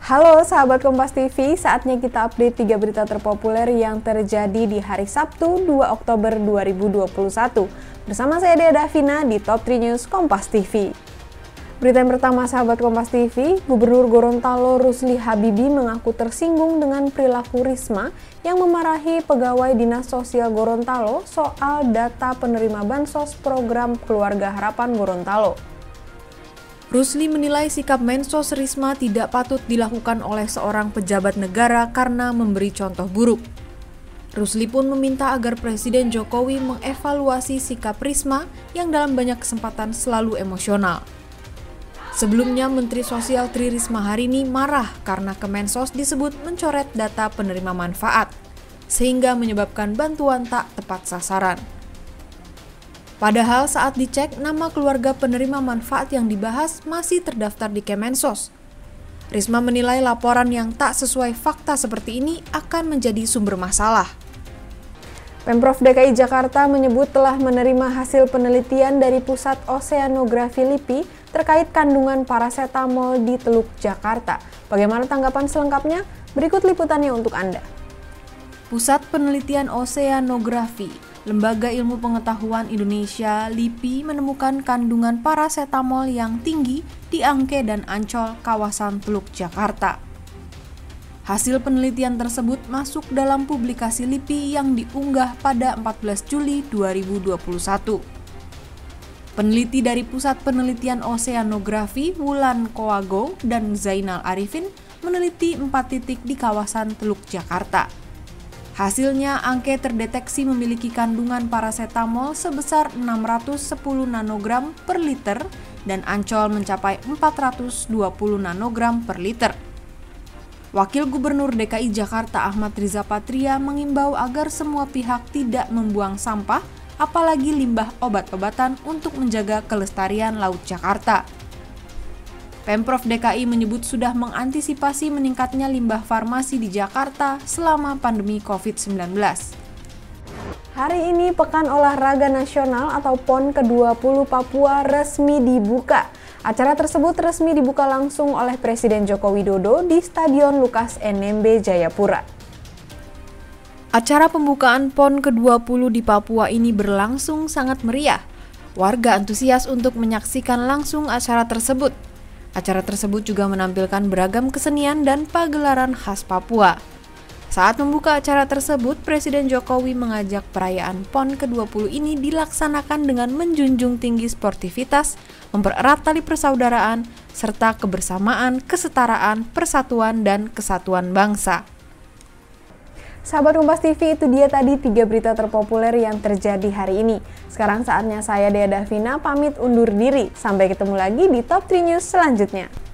Halo sahabat Kompas TV, saatnya kita update tiga berita terpopuler yang terjadi di hari Sabtu 2 Oktober 2021. Bersama saya Dea Davina di Top 3 News Kompas TV. Berita yang pertama sahabat Kompas TV, Gubernur Gorontalo Rusli Habibi mengaku tersinggung dengan perilaku Risma yang memarahi pegawai Dinas Sosial Gorontalo soal data penerima bansos program Keluarga Harapan Gorontalo. Rusli menilai sikap Mensos Risma tidak patut dilakukan oleh seorang pejabat negara karena memberi contoh buruk. Rusli pun meminta agar Presiden Jokowi mengevaluasi sikap Risma yang dalam banyak kesempatan selalu emosional. Sebelumnya, Menteri Sosial Tri Risma hari ini marah karena Kemensos disebut mencoret data penerima manfaat, sehingga menyebabkan bantuan tak tepat sasaran. Padahal saat dicek, nama keluarga penerima manfaat yang dibahas masih terdaftar di Kemensos. Risma menilai laporan yang tak sesuai fakta seperti ini akan menjadi sumber masalah. Pemprov DKI Jakarta menyebut telah menerima hasil penelitian dari Pusat Oseanografi LIPI terkait kandungan paracetamol di Teluk Jakarta. Bagaimana tanggapan selengkapnya? Berikut liputannya untuk Anda. Pusat Penelitian Oseanografi, Lembaga Ilmu Pengetahuan Indonesia LIPI menemukan kandungan paracetamol yang tinggi di Angke dan Ancol, kawasan Teluk Jakarta. Hasil penelitian tersebut masuk dalam publikasi LIPI yang diunggah pada 14 Juli 2021. Peneliti dari Pusat Penelitian Oseanografi Wulan Koago dan Zainal Arifin meneliti empat titik di kawasan Teluk Jakarta. Hasilnya, Angke terdeteksi memiliki kandungan paracetamol sebesar 610 nanogram per liter dan Ancol mencapai 420 nanogram per liter. Wakil Gubernur DKI Jakarta Ahmad Riza Patria mengimbau agar semua pihak tidak membuang sampah apalagi limbah obat-obatan untuk menjaga kelestarian Laut Jakarta. Pemprov DKI menyebut sudah mengantisipasi meningkatnya limbah farmasi di Jakarta selama pandemi COVID-19. Hari ini Pekan Olahraga Nasional atau PON ke-20 Papua resmi dibuka. Acara tersebut resmi dibuka langsung oleh Presiden Joko Widodo di Stadion Lukas NMB Jayapura. Acara pembukaan PON ke-20 di Papua ini berlangsung sangat meriah. Warga antusias untuk menyaksikan langsung acara tersebut. Acara tersebut juga menampilkan beragam kesenian dan pagelaran khas Papua. Saat membuka acara tersebut, Presiden Jokowi mengajak perayaan PON ke-20 ini dilaksanakan dengan menjunjung tinggi sportivitas, mempererat tali persaudaraan, serta kebersamaan, kesetaraan, persatuan, dan kesatuan bangsa. Sahabat Kompas TV, itu dia tadi tiga berita terpopuler yang terjadi hari ini. Sekarang saatnya saya Dea Davina pamit undur diri. Sampai ketemu lagi di Top 3 News selanjutnya.